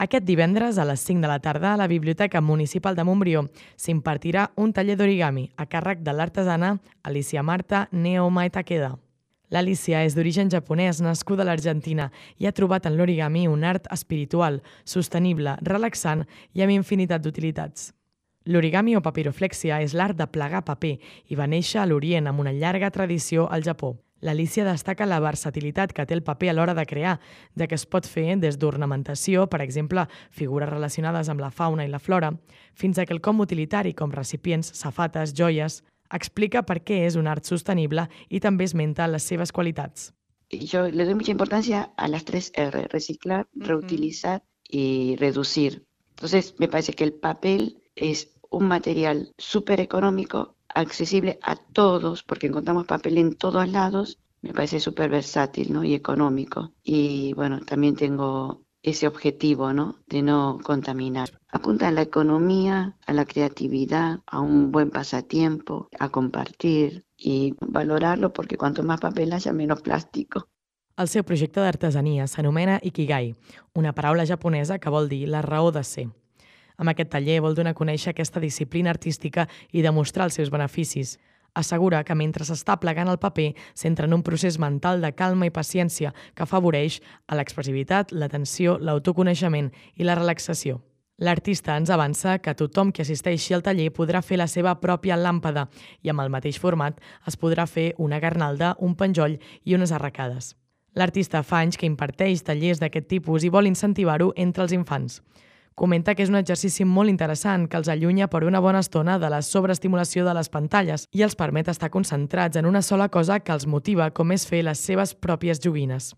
Aquest divendres a les 5 de la tarda a la Biblioteca Municipal de Montbrió s'impartirà un taller d'origami a càrrec de l'artesana Alicia Marta Neoma Takeda. L'Alicia és d'origen japonès, nascuda a l'Argentina, i ha trobat en l'origami un art espiritual, sostenible, relaxant i amb infinitat d'utilitats. L'origami o papiroflexia és l'art de plegar paper i va néixer a l'Orient amb una llarga tradició al Japó. L'Alicia destaca la versatilitat que té el paper a l'hora de crear, ja que es pot fer des d'ornamentació, per exemple, figures relacionades amb la fauna i la flora, fins a quelcom utilitari com recipients, safates, joies... Explica per què és un art sostenible i també esmenta les seves qualitats. Yo le doy mucha importancia a las tres R, reciclar, reutilizar y reducir. Entonces, me parece que el papel es un material súper económico accesible a todos, porque encontramos papel en todos lados, me parece súper versátil ¿no? y económico. Y bueno, también tengo ese objetivo ¿no? de no contaminar. Apunta a la economía, a la creatividad, a un buen pasatiempo, a compartir y valorarlo porque cuanto más papel haya, menos plástico. El seu projecte d'artesania s'anomena Ikigai, una paraula japonesa que vol dir la raó de ser. Amb aquest taller vol donar a conèixer aquesta disciplina artística i demostrar els seus beneficis. Assegura que mentre s'està plegant el paper, s'entra en un procés mental de calma i paciència que afavoreix a l'expressivitat, l'atenció, l'autoconeixement i la relaxació. L'artista ens avança que tothom que assisteixi al taller podrà fer la seva pròpia làmpada i amb el mateix format es podrà fer una garnalda, un penjoll i unes arracades. L'artista fa anys que imparteix tallers d'aquest tipus i vol incentivar-ho entre els infants. Comenta que és un exercici molt interessant que els allunya per una bona estona de la sobreestimulació de les pantalles i els permet estar concentrats en una sola cosa que els motiva, com és fer les seves pròpies joguines.